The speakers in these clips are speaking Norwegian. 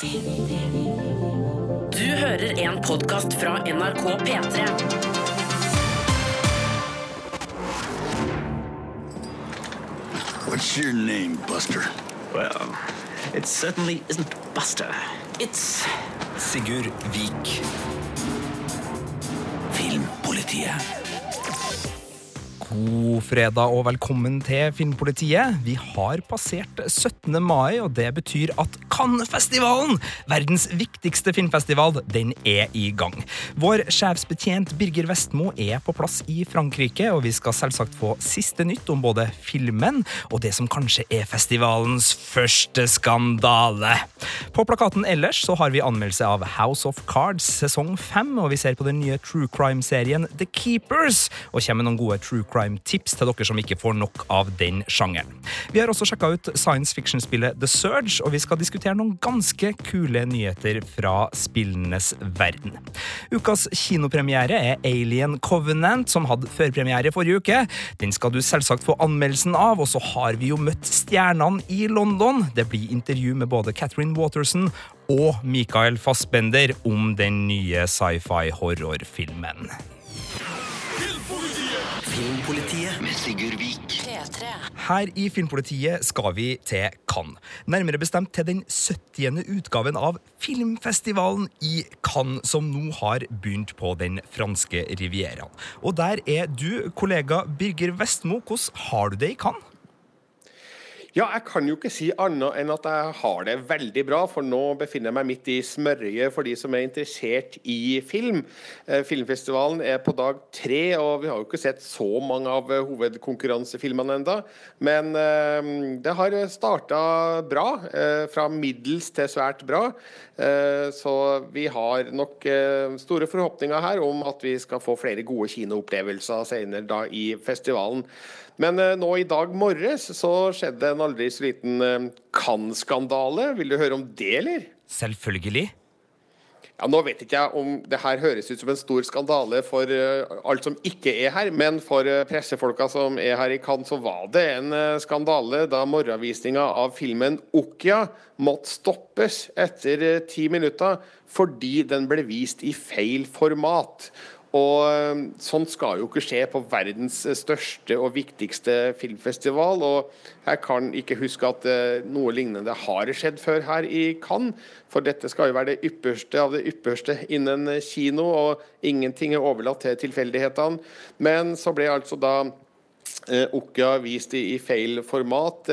Du hører en podkast fra NRK P3. What's your name, Buster? Well, it certainly isn't Buster. It's Sigurd Vik. Filmpolitiet. God fredag og velkommen til Filmpolitiet. Vi har passert 17. mai, og det betyr at Cannes-festivalen, verdens viktigste filmfestival, den er i gang. Vår sjefsbetjent Birger Vestmo er på plass i Frankrike, og vi skal selvsagt få siste nytt om både filmen og det som kanskje er festivalens første skandale. På plakaten ellers så har vi anmeldelse av House of Cards sesong 5, og vi ser på den nye true crime-serien The Keepers, og kommer med noen gode true crime-tips til dere som ikke får nok av den sjangeren. Vi har også sjekka ut science fiction-spillet The Surge, og vi skal diskutere noen ganske kule nyheter fra spillenes verden. Ukas kinopremiere er Alien Covenant, som hadde førpremiere forrige uke. Den skal du selvsagt få anmeldelsen av, og så har vi jo møtt stjernene i London. Det blir intervju med både Catherine Waterson og Michael Fassbender om den nye sci-fi horrorfilmen. Filmpolitiet med Sigurd Vik. Her i Filmpolitiet skal vi til Cannes. Nærmere bestemt til den 70. utgaven av filmfestivalen i Cannes, som nå har begynt på den franske rivieraen. Og der er du, kollega Birger Vestmo. Hvordan har du det i Cannes? Ja, jeg kan jo ikke si annet enn at jeg har det veldig bra, for nå befinner jeg meg midt i smørøyet for de som er interessert i film. Eh, filmfestivalen er på dag tre, og vi har jo ikke sett så mange av eh, hovedkonkurransefilmene enda, Men eh, det har starta bra. Fra middels til svært bra. Så vi har nok store forhåpninger her om at vi skal få flere gode kinoopplevelser senere da i festivalen. Men eh, nå i dag morges så skjedde en aldri så liten eh, Cannes-skandale. Vil du høre om det, eller? Selvfølgelig. Ja, Nå vet ikke jeg om det her høres ut som en stor skandale for eh, alt som ikke er her, men for eh, pressefolka som er her i Cannes, så var det en eh, skandale da morgenvisninga av filmen 'Okja' måtte stoppes etter eh, ti minutter fordi den ble vist i feil format. Og eh, Sånt skal jo ikke skje på verdens eh, største og viktigste filmfestival. og Jeg kan ikke huske at eh, noe lignende har skjedd før her i Cannes. For dette skal jo være det ypperste av det ypperste innen kino, og ingenting er overlatt til tilfeldighetene. Men så ble altså da eh, vist i, i feil format.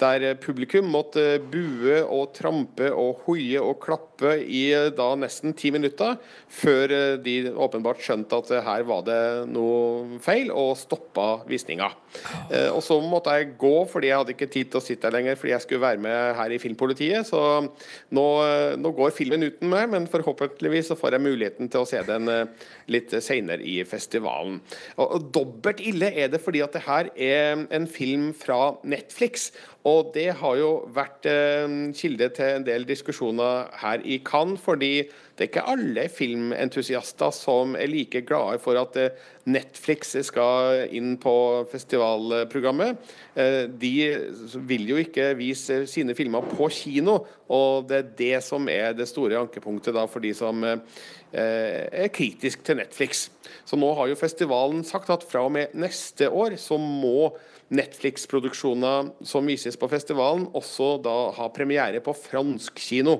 Der publikum måtte bue og trampe og hoie og klappe i da nesten ti minutter, før eh, de åpenbart skjønte at her var det noe feil, og stoppa visninga. Eh, Og så måtte jeg gå, fordi jeg hadde ikke tid til å sitte her lenger, fordi jeg skulle være med her i Filmpolitiet. Så nå, eh, nå går filmen uten meg, men forhåpentligvis så får jeg muligheten til å se den litt seinere i festivalen. Og, og dobbelt ille er det fordi at det her er en film fra Netflix. Og det har jo vært eh, kilde til en del diskusjoner her i Cannes, fordi det er ikke alle filmentusiaster som er like glade for at eh, Netflix skal inn på festivalprogrammet. Eh, de vil jo ikke vise sine filmer på kino, og det er det som er det store ankepunktet for de som er kritisk til Netflix. Så nå har jo festivalen sagt at fra og med neste år så må Netflix-produksjoner som vises på festivalen, også da ha premiere på fransk kino.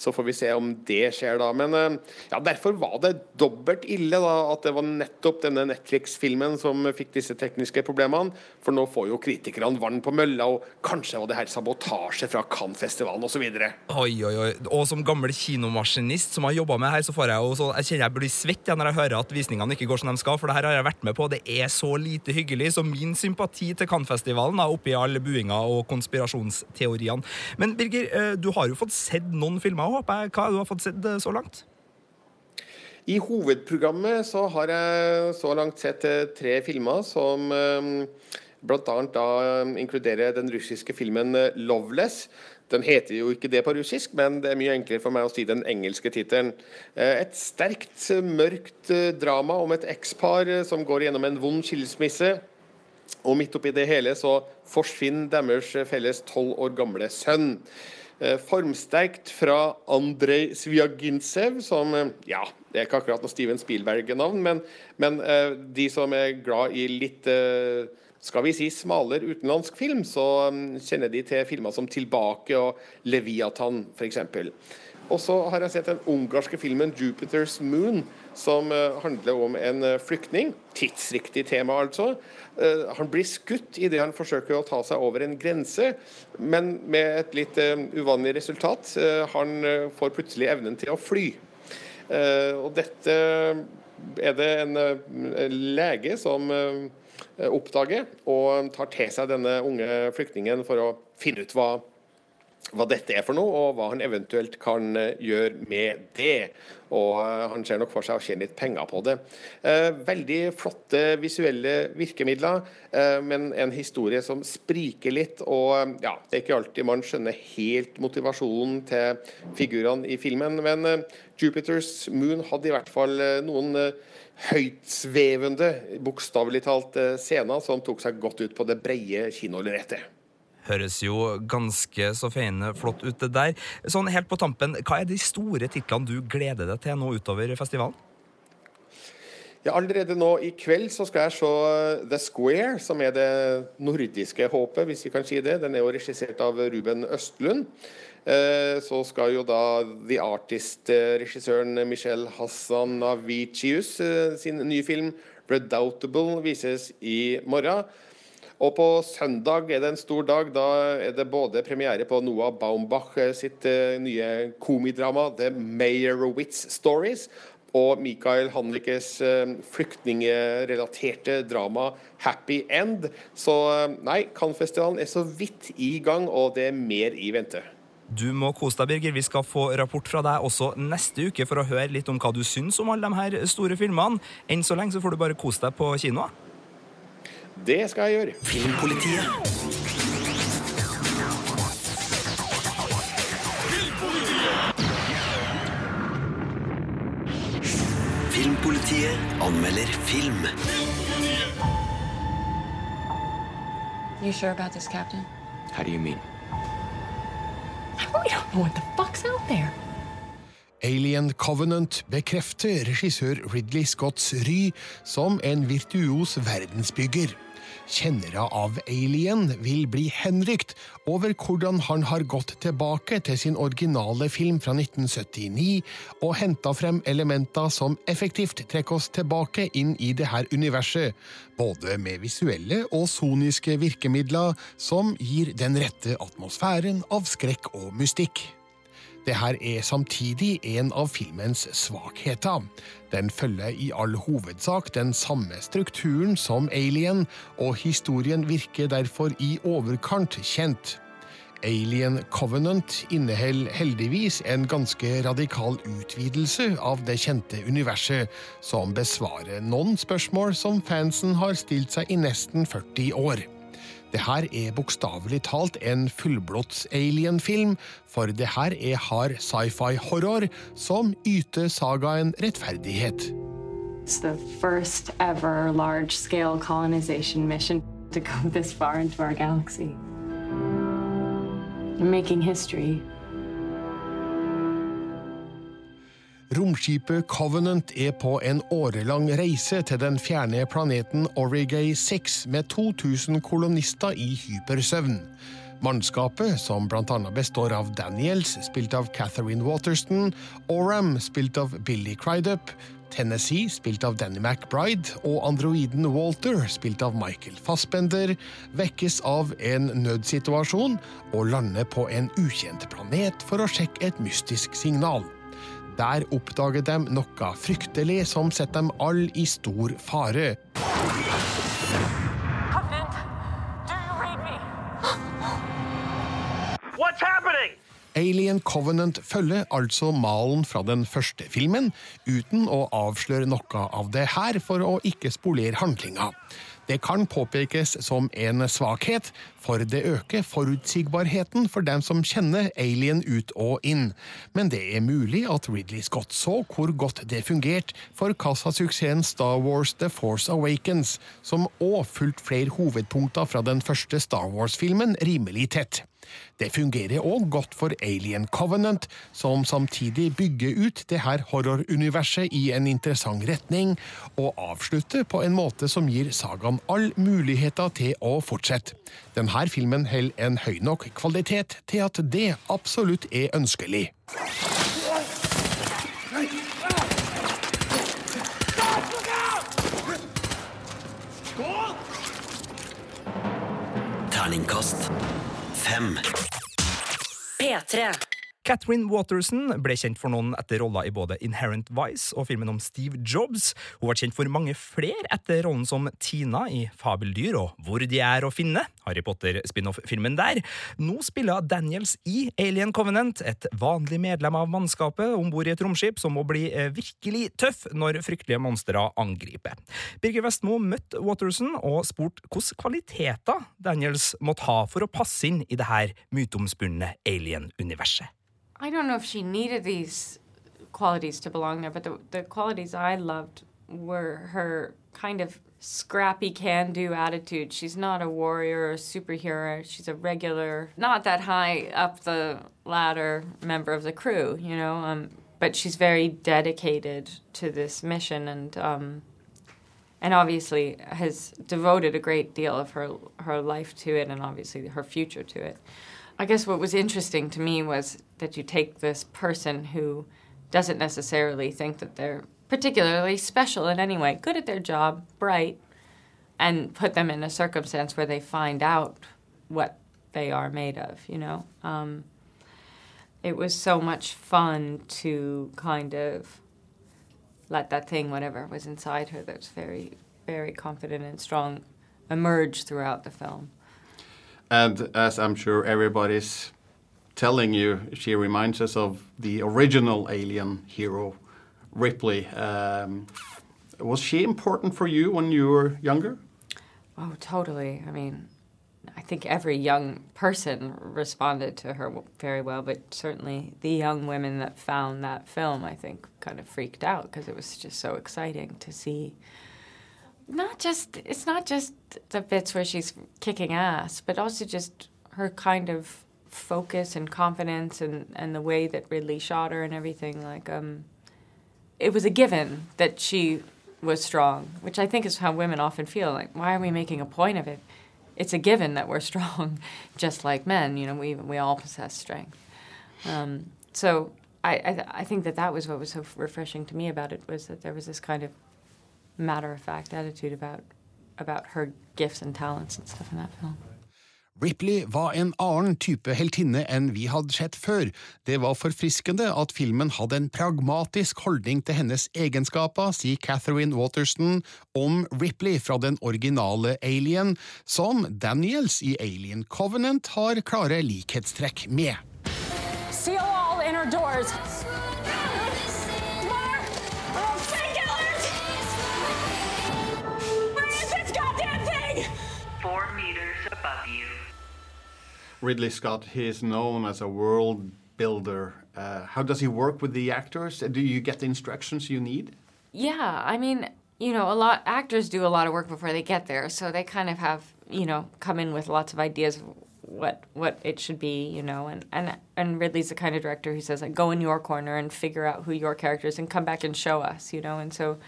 Så får vi se om det skjer da. Men eh, ja, derfor var det dobbelt ille da at det var nettopp denne Netflix-filmen som fikk disse tekniske problemene. For nå får jo kritikerne vann på mølla, og kanskje var det her sabotasje fra Cannes-festivalen osv. Oi, oi, oi. Og som gammel kinomaskinist som har jobba med her, så får jeg jo så, jeg kjenner jeg blir svett når jeg hører at visningene ikke går som de skal, for det her har jeg vært med på. Det er så lite hyggelig. Så min sympati til Cannes-festivalen er oppi all buinga og konspirasjonsteoriene. Men Birger, eh, du har jo fått sett noen filmer, håper jeg. Hva har du fått sett eh, så langt? I hovedprogrammet så har jeg så langt sett eh, tre filmer som bl.a. inkluderer den russiske filmen 'Loveless'. Den heter jo ikke det på russisk, men det er mye enklere for meg å si den engelske tittelen. Eh, Et sterkt, mørkt eh, drama om et ekspar eh, som går gjennom en vond skilsmisse. Og midt oppi det hele så forsvinner deres felles tolv år gamle sønn. Formsterkt fra Andrej Sviagintsev, som Ja, det er ikke akkurat noe Steven Spielberg-navn, men, men de som er glad i litt skal vi si smalere utenlandsk film, så um, kjenner de til filmer som 'Tilbake' og 'Leviathan', f.eks. Og så har jeg sett den ungarske filmen 'Jupiter's Moon', som uh, handler om en uh, flyktning. Tidsriktig tema, altså. Uh, han blir skutt idet han forsøker å ta seg over en grense, men med et litt uvanlig resultat. han får plutselig evnen til å fly. og dette er det en lege som oppdager, og tar til seg denne unge flyktningen for å finne ut hva hva dette er for noe, og hva han eventuelt kan eh, gjøre med det. Og eh, han ser nok for seg å tjene litt penger på det. Eh, veldig flotte visuelle virkemidler, men en historie som spriker litt. Og ja, det er ikke alltid man skjønner helt motivasjonen til figurene i filmen. Men Jupiters Moon hadde i hvert fall noen høytsvevende, bokstavelig talt, scena som tok seg godt ut på det breie kinolerretet. Høres jo ganske så feine flott ut, det der. Sånn helt på tampen, hva er de store titlene du gleder deg til nå utover festivalen? Ja, Allerede nå i kveld så skal jeg se The Square, som er det nordiske håpet, hvis vi kan si det. Den er jo regissert av Ruben Østlund. Eh, så skal jo da The Artist-regissøren Michel Hassanavicius eh, sin nye film Redoubtable vises i morgen. Og på søndag er det en stor dag. Da er det både premiere på Noah Baumbach eh, sitt nye komidrama The Meyerowitz Stories og Mikael Hanlikes flyktningerelaterte flyktningrelaterte drama Happy End. Så uh, nei, Cannes-festivalen er så vidt i gang, og det er mer i vente. Du må kose deg, Birger. Vi skal få rapport fra deg også neste uke for å høre litt om hva du syns om alle de her store filmene. Enn så lenge så får du bare kose deg på kinoa. Det skal jeg gjøre. Filmpolitiet. Filmpolitiet anmelder film. You sure about this, Captain? How do you mean? We don't know what the fuck's out there. Alien Covenant bekrefter regissør Ridley Scotts ry som en virtuos verdensbygger. Kjennere av Alien vil bli henrykt over hvordan han har gått tilbake til sin originale film fra 1979 og henta frem elementer som effektivt trekker oss tilbake inn i det her universet, både med visuelle og soniske virkemidler som gir den rette atmosfæren av skrekk og mystikk. Det her er samtidig en av filmens svakheter. Den følger i all hovedsak den samme strukturen som Alien, og historien virker derfor i overkant kjent. Alien Covenant inneholder heldigvis en ganske radikal utvidelse av det kjente universet, som besvarer noen spørsmål som fansen har stilt seg i nesten 40 år. Det her er bokstavelig talt en fullblods alien-film, for det her er hard sci-fi-horror som yter sagaen rettferdighet. It's the first ever large scale colonization mission to go this far into our galaxy. Making history. Romskipet Covenant er på en årelang reise til den fjerne planeten Origay 6 med 2000 kolonister i hypersøvn. Mannskapet, som bl.a. består av Daniels, spilt av Catherine Waterston, Oram, spilt av Billy Crydup, Tennessee, spilt av Danny McBride, og androiden Walter, spilt av Michael Fassbender, vekkes av en nødsituasjon og lander på en ukjent planet for å sjekke et mystisk signal. Der oppdager de noe fryktelig som setter dem alle i stor fare. Alien Covenant følger altså malen fra den første filmen, uten å avsløre noe av det her for å ikke spolere handlinga. Det kan påpekes som en svakhet, for det øker forutsigbarheten for dem som kjenner Alien ut og inn. Men det er mulig at Ridley Scott så hvor godt det fungerte for kassasuksessen Star Wars The Force Awakens, som òg fulgte flere hovedpunkter fra den første Star Wars-filmen rimelig tett. Det fungerer òg godt for Alien Covenant, som samtidig bygger ut det her horroruniverset i en interessant retning, og avslutter på en måte som gir sagaen all muligheter til å fortsette. Denne filmen holder en høy nok kvalitet til at det absolutt er ønskelig. Terningkast. P3. Catherine Waterson ble kjent for noen etter roller i både Inherent Vice og filmen om Steve Jobs. Hun ble kjent for mange flere etter rollen som Tina i Fabeldyr og Hvor de er å finne, Harry Potter-spin-off-filmen der. Nå spiller Daniels i Alien Covenant et vanlig medlem av mannskapet om bord i et romskip som må bli eh, virkelig tøff når fryktelige monstre angriper. Birger Vestmo møtte Waterson og spurte hvilke kvaliteter Daniels måtte ha for å passe inn i det her myteomspunne alien-universet. I don't know if she needed these qualities to belong there, but the, the qualities I loved were her kind of scrappy can do attitude. She's not a warrior or a superhero. She's a regular, not that high up the ladder member of the crew, you know, um, but she's very dedicated to this mission and. Um, and obviously has devoted a great deal of her her life to it and obviously her future to it. I guess what was interesting to me was that you take this person who doesn't necessarily think that they're particularly special in any way, good at their job, bright, and put them in a circumstance where they find out what they are made of, you know? Um, it was so much fun to kind of let that thing, whatever was inside her that's very, very confident and strong, emerge throughout the film. And as I'm sure everybody's telling you, she reminds us of the original Alien hero, Ripley. Um, was she important for you when you were younger? Oh, totally. I mean, I think every young person responded to her very well, but certainly the young women that found that film, I think, kind of freaked out because it was just so exciting to see. Not just, it's not just the bits where she's kicking ass, but also just her kind of focus and confidence and, and the way that Ridley shot her and everything. Like, um, it was a given that she was strong, which I think is how women often feel. Like, why are we making a point of it? It's a given that we're strong, just like men. You know, we we all possess strength. Um, so I, I I think that that was what was so refreshing to me about it was that there was this kind of matter of fact attitude about about her gifts and talents and stuff in that film. Ripley var en annen type heltinne enn vi hadde sett før. Det var forfriskende at filmen hadde en pragmatisk holdning til hennes egenskaper, sier Catherine Waterston om Ripley fra den originale Alien, som Daniels i Alien Covenant har klare likhetstrekk med. Seal all inner doors. Ridley Scott, he is known as a world builder. Uh, how does he work with the actors? Do you get the instructions you need? Yeah, I mean, you know, a lot actors do a lot of work before they get there, so they kind of have, you know, come in with lots of ideas of what what it should be, you know, and and and Ridley's the kind of director who says like go in your corner and figure out who your character is and come back and show us, you know, and so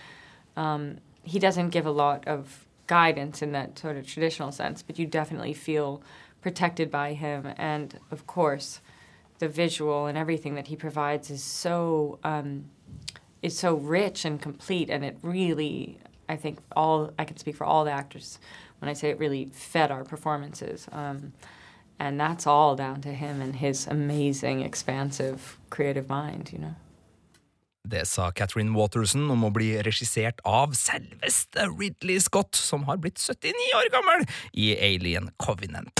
um, he doesn't give a lot of guidance in that sort of traditional sense, but you definitely feel protected by him, and of course, the visual and everything that he provides is so um, is so rich and complete, and it really, I think, all I can speak for all the actors when I say it really fed our performances, um, and that's all down to him and his amazing, expansive, creative mind, you know. Det sa Catherine Waterson om å bli regissert av selveste Ridley Scott, som har blitt 79 år gammel, i Alien Covenant.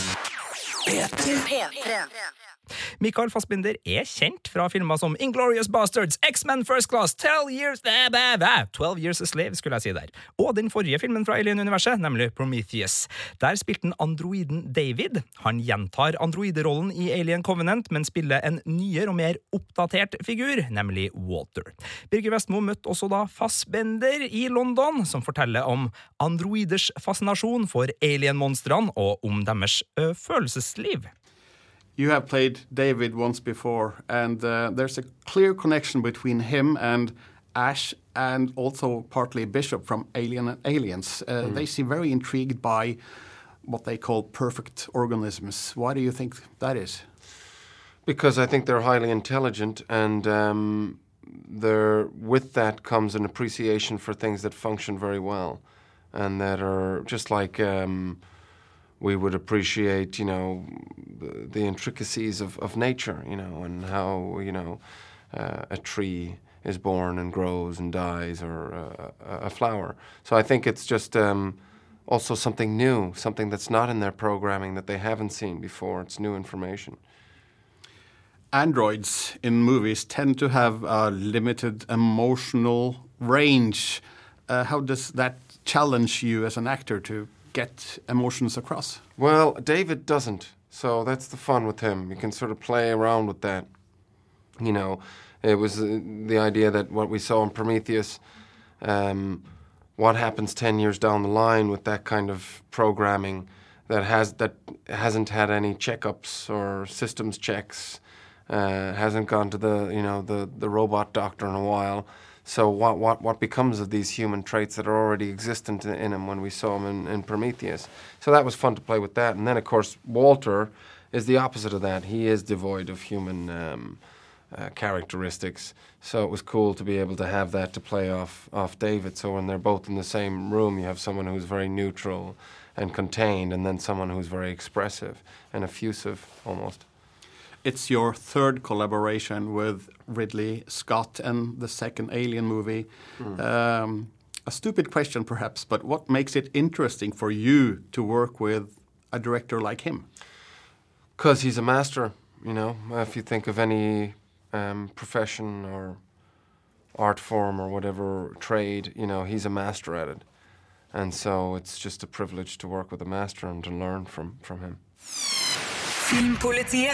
P3. Michael Fassbinder er kjent fra filmer som Inglorious Bastards, X-Men First Class, 12 Years, 12 Years a Slave, skulle jeg si der, og den forrige filmen fra Alien-universet, nemlig Prometheus. Der spilte han androiden David. Han gjentar androiderollen i Alien Covenant, men spiller en nyere og mer oppdatert figur, nemlig Walter. Birger Vestmo møtte også da Fassbender i London, som forteller om androiders fascinasjon for alien-monstrene og om deres følelsesliv. You have played David once before, and uh, there's a clear connection between him and Ash, and also partly Bishop from Alien and Aliens. Uh, Mm. They seem very intrigued by what they call perfect organisms. Why do you think that is? Because I think they're highly intelligent, and um, there, with that comes an appreciation for things that function very well, and that are just like um, we would appreciate, you know, the, the intricacies of, of nature, you know, and how you know uh, a tree is born and grows and dies, or uh, a, flower. So I think it's just. Um, also, something new, something that's not in their programming that they haven't seen before. It's new information. androids in movies tend to have a limited emotional range. Uh, how does that challenge you as an actor to get emotions across? Well, David doesn't. So that's the fun with him. You can sort of play around with that. You know, it was uh, the idea that what we saw in Prometheus, um, what happens 10 years down the line with that kind of programming that has that hasn't had any checkups or systems checks, uh, hasn't gone to the, you know, the, the robot doctor in a while. So what, what, what becomes of these human traits that are already existent in, in him when we saw him in, in Prometheus? So that was fun to play with that. And then, of course, Walter is the opposite of that. He is devoid of human um, uh, characteristics. So it was cool to be able to have that to play off, off David. So when they're both in the same room, you have someone who's very neutral and contained, and then someone who's very expressive and effusive almost. It's your third collaboration with Ridley Scott and the second Alien movie. Um, a stupid question, perhaps, but what makes it interesting for you to work with a director like him? Because he's a master, you know. If you think of any um, profession or art form or whatever trade, you know, he's a master at it. And so it's just a privilege to work with a master and to learn from, from him. Filmpolitiet.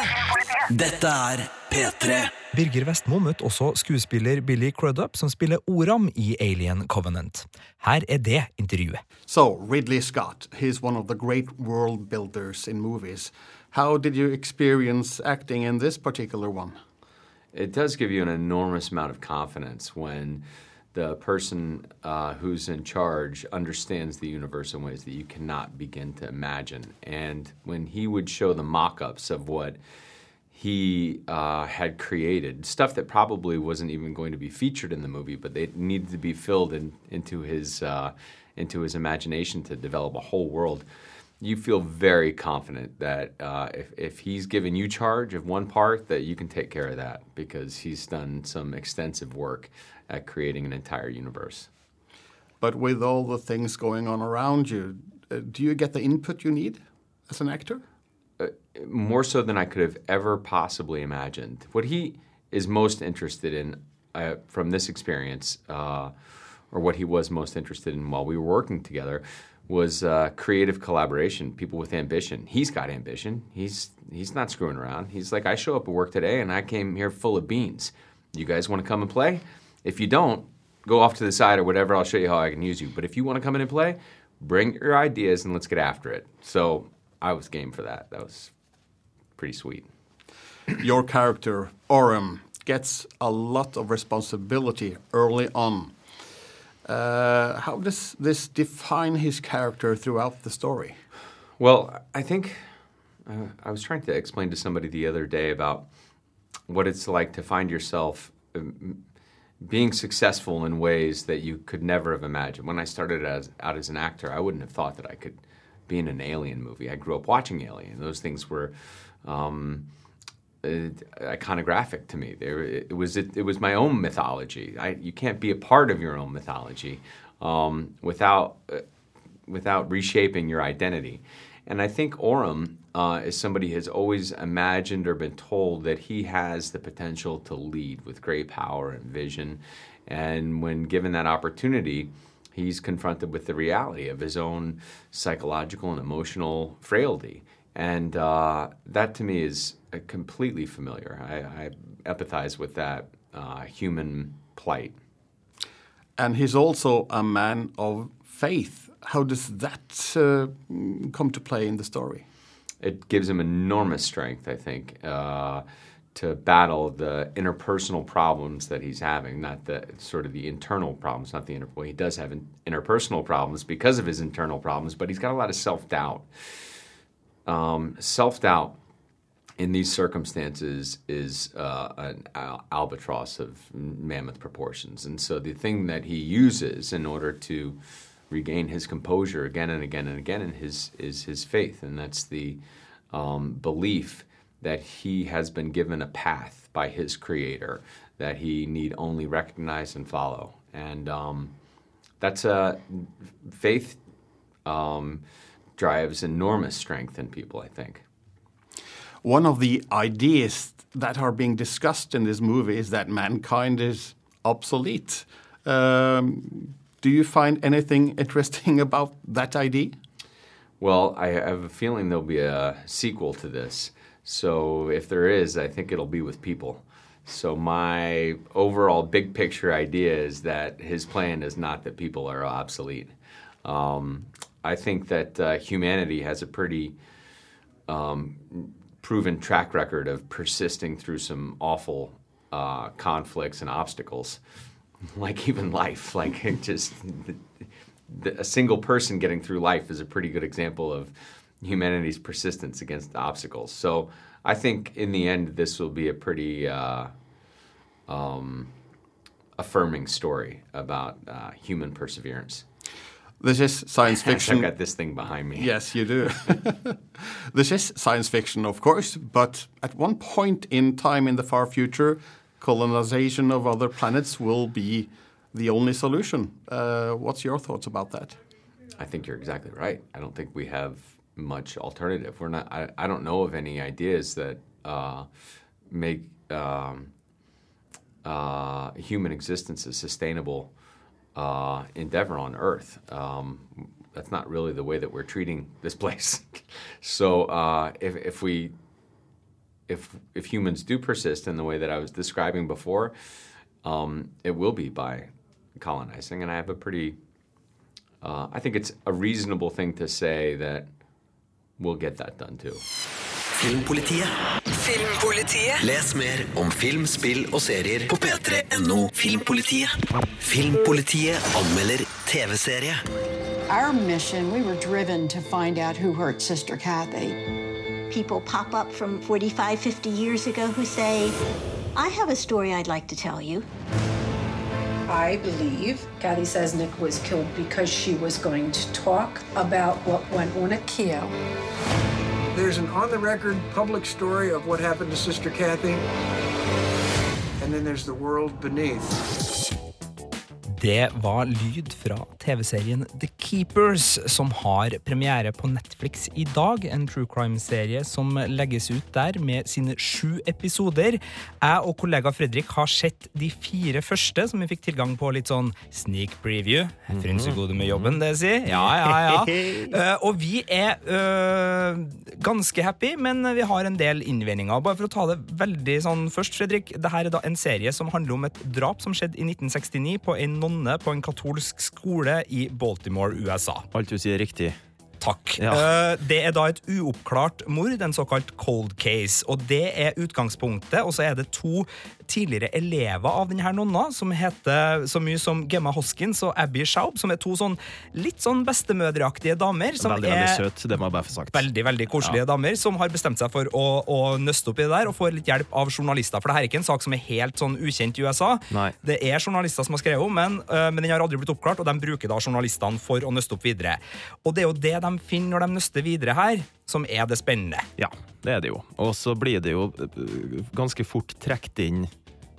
Dette er P3. Birger Vestmo møtte også skuespiller Billy Crudup, som spiller Oram i Alien Covenant. Her er det intervjuet. So, Ridley Scott, he's one of the great world builders in movies. How did you experience acting in this particular one? it does give you an enormous amount of confidence when the person uh, who's in charge understands the universe in ways that you cannot begin to imagine. And when he would show the mock ups of what he uh, had created, stuff that probably wasn't even going to be featured in the movie, but they needed to be filled in, into, his, uh, into his imagination to develop a whole world you feel very confident that uh, if, if he's given you charge of one part, that you can take care of that because he's done some extensive work at creating an entire universe. But with all the things going on around you, uh, do you get the input you need as an actor? Uh, more so than I could have ever possibly imagined. What he is most interested in uh, from this experience, uh, or what he was most interested in while we were working together, was uh, creative collaboration. People with ambition. He's got ambition. He's he's not screwing around. He's like, I show up at work today, and I came here full of beans. You guys want to come and play? If you don't, go off to the side or whatever. I'll show you how I can use you. But if you want to come in and play, bring your ideas and let's get after it. So I was game for that. That was pretty sweet. Your character, Oram, gets a lot of responsibility early on. Uh, how does this define his character throughout the story? Well, I think uh, I was trying to explain to somebody the other day about what it's like to find yourself um, being successful in ways that you could never have imagined. When I started as, out as an actor, I wouldn't have thought that I could be in an Alien movie. I grew up watching Alien. Those things were um, uh, iconographic to me. It was it, it was my own mythology. I, you can't be a part of your own mythology um, without uh, without reshaping your identity. And I think Oram uh, is somebody has always imagined or been told that he has the potential to lead with great power and vision. And when given that opportunity, he's confronted with the reality of his own psychological and emotional frailty. And uh, that to me is completely familiar. I, I empathize with that uh, human plight. And he's also a man of faith. How does that uh, come to play in the story? It gives him enormous strength, I think, uh, to battle the interpersonal problems that he's having, not the sort of the internal problems, not the inter. Well, he does have in, interpersonal problems because of his internal problems, but he's got a lot of self doubt. Um, self doubt in these circumstances is uh, an al- albatross of mammoth proportions. And so the thing that he uses in order to regain his composure again and again and again in his, is his faith. And that's the um, belief that he has been given a path by his creator that he need only recognize and follow. And um, that's a faith um, drives enormous strength in people, I think. One of the ideas that are being discussed in this movie is that mankind is obsolete. Um, do you find anything interesting about that idea? Well, I have a feeling there'll be a sequel to this. So if there is, I think it'll be with people. So my overall big picture idea is that his plan is not that people are obsolete. Um, I think that uh, humanity has a pretty um, proven track record of persisting through some awful uh, conflicts and obstacles, like even life. Like it just the, the, a single person getting through life is a pretty good example of humanity's persistence against obstacles. So I think in the end, this will be a pretty uh, um, affirming story about uh, human perseverance. This is science fiction. I've got this thing behind me. Yes, you do. this is science fiction, of course, but at one point in time in the far future, colonization of other planets will be the only solution. Uh, what's your thoughts about that? I think you're exactly right. I don't think we have much alternative. We're not. I, I don't know of any ideas that uh, make um, uh, human existence a sustainable uh, endeavor on Earth. Um, that's not really the way that we're treating this place. so uh, if, if we if if humans do persist in the way that I was describing before, um, it will be by colonizing, and I have a pretty. Uh, I think it's a reasonable thing to say that we'll get that done too. Filmpolitiet. Filmpolitiet. Les mer om film, spill og serier på p3.no Filmpolitiet. Filmpolitiet anmelder TV-serie. Our mission, we were driven to find out who hurt Sister Kathy. People pop up from 45, 50 years ago who say, I have a story I'd like to tell you. I believe Kathy Sesnick was killed because she was going to talk about what went on at Keo. There's an on the record public story of what happened to Sister Kathy. And then there's the world beneath. Det var lyd fra TV-serien The Keepers, som har premiere på Netflix i dag. En true crime-serie som legges ut der med sine sju episoder. Jeg og kollega Fredrik har sett de fire første, som vi fikk tilgang på litt sånn sneak preview. Frynsegode med jobben, det sier. Ja, ja, ja. Eh, og vi er øh, ganske happy, men vi har en del innvendinger. Bare for å ta det veldig sånn først, Fredrik. Dette er da en serie som handler om et drap som skjedde i 1969 på en nonne på en katolsk skole i Baltimore, USA. Alt du sier er riktig. Takk. Ja. Eh, Det er da et uoppklart mord, en såkalt cold case. Og det er utgangspunktet. Og så er det to tidligere elever av denne nonna, som heter så mye som Gemma Hoskins og Abby Schaub, som er to sånn litt sånn bestemødreaktige damer. Som veldig, er veldig søt, det må jeg bare få sagt. Veldig veldig koselige Ja. damer som har bestemt seg for å, å nøste opp i det der og får litt hjelp av journalister. For det her er ikke en sak som er helt sånn ukjent i USA. Nei. Det er journalister som har skrevet om den, øh, men den har aldri blitt oppklart, og de bruker da journalistene for å nøste opp videre. Og det er jo det de finner når de nøster videre her, som er det spennende. Ja, det er det jo. Og så blir det jo øh, ganske fort trukket inn